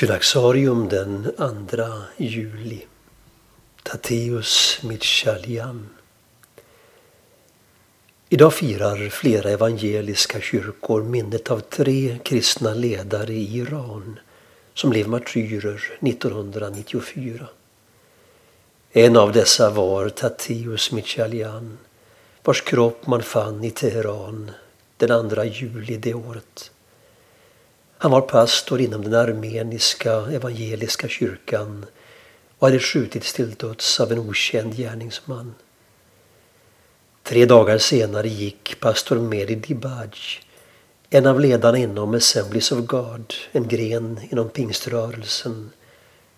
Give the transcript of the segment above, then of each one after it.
Synaxarium den 2 juli. Tatius Mitchaljan. Idag firar flera evangeliska kyrkor minnet av tre kristna ledare i Iran som blev martyrer 1994. En av dessa var Tateus Mitchaljan vars kropp man fann i Teheran den 2 juli det året. Han var pastor inom den armeniska evangeliska kyrkan och hade skjutits till döds av en okänd gärningsman. Tre dagar senare gick pastor Mehdi Dibaj, en av ledarna inom Assemblies of God, en gren inom pingströrelsen,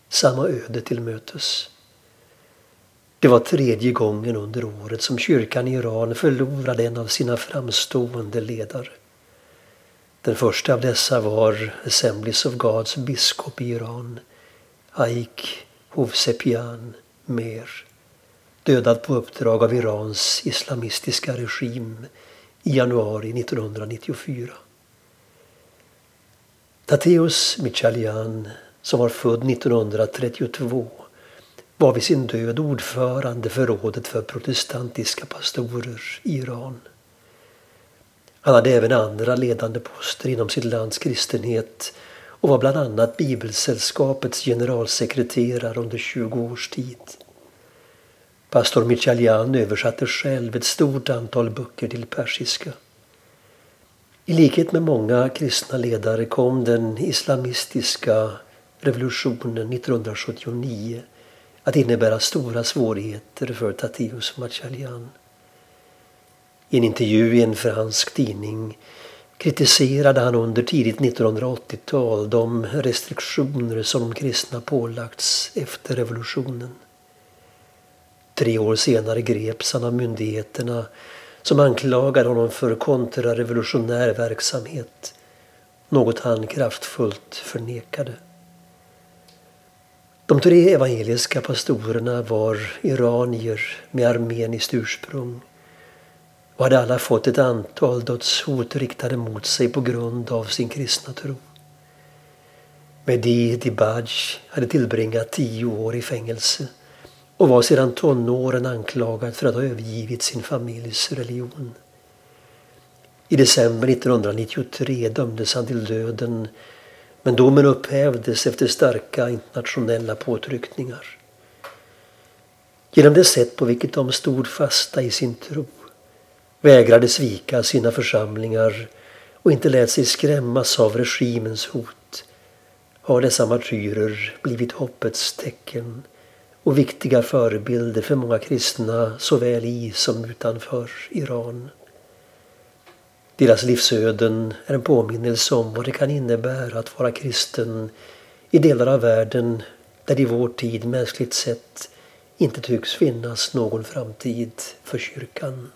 samma öde till mötes. Det var tredje gången under året som kyrkan i Iran förlorade en av sina framstående ledare. Den första av dessa var Assemblies of Gods biskop i Iran, Aik Hovsepian Mer, dödad på uppdrag av Irans islamistiska regim i januari 1994. Tateus Michalian, som var född 1932, var vid sin död ordförande för rådet för protestantiska pastorer i Iran. Han hade även andra ledande poster inom sitt lands kristenhet och var bland annat Bibelsällskapets generalsekreterare under 20 års tid. Pastor Michalian översatte själv ett stort antal böcker till persiska. I likhet med många kristna ledare kom den islamistiska revolutionen 1979 att innebära stora svårigheter för Tatius Michalian. I en intervju i en fransk tidning kritiserade han under tidigt 1980-tal de restriktioner som de kristna pålagts efter revolutionen. Tre år senare greps han av myndigheterna som anklagade honom för kontrarevolutionär verksamhet, något han kraftfullt förnekade. De tre evangeliska pastorerna var iranier med armeniskt ursprung och hade alla fått ett antal dödshot riktade mot sig på grund av sin kristna tro. Mehdi Dibaj hade tillbringat tio år i fängelse och var sedan tonåren anklagad för att ha övergivit sin familjs religion. I december 1993 dömdes han till döden men domen upphävdes efter starka internationella påtryckningar. Genom det sätt på vilket de stod fasta i sin tro vägrade svika sina församlingar och inte lät sig skrämmas av regimens hot har dessa martyrer blivit hoppets tecken och viktiga förebilder för många kristna såväl i som utanför Iran. Deras livsöden är en påminnelse om vad det kan innebära att vara kristen i delar av världen där det i vår tid mänskligt sett inte tycks finnas någon framtid för kyrkan.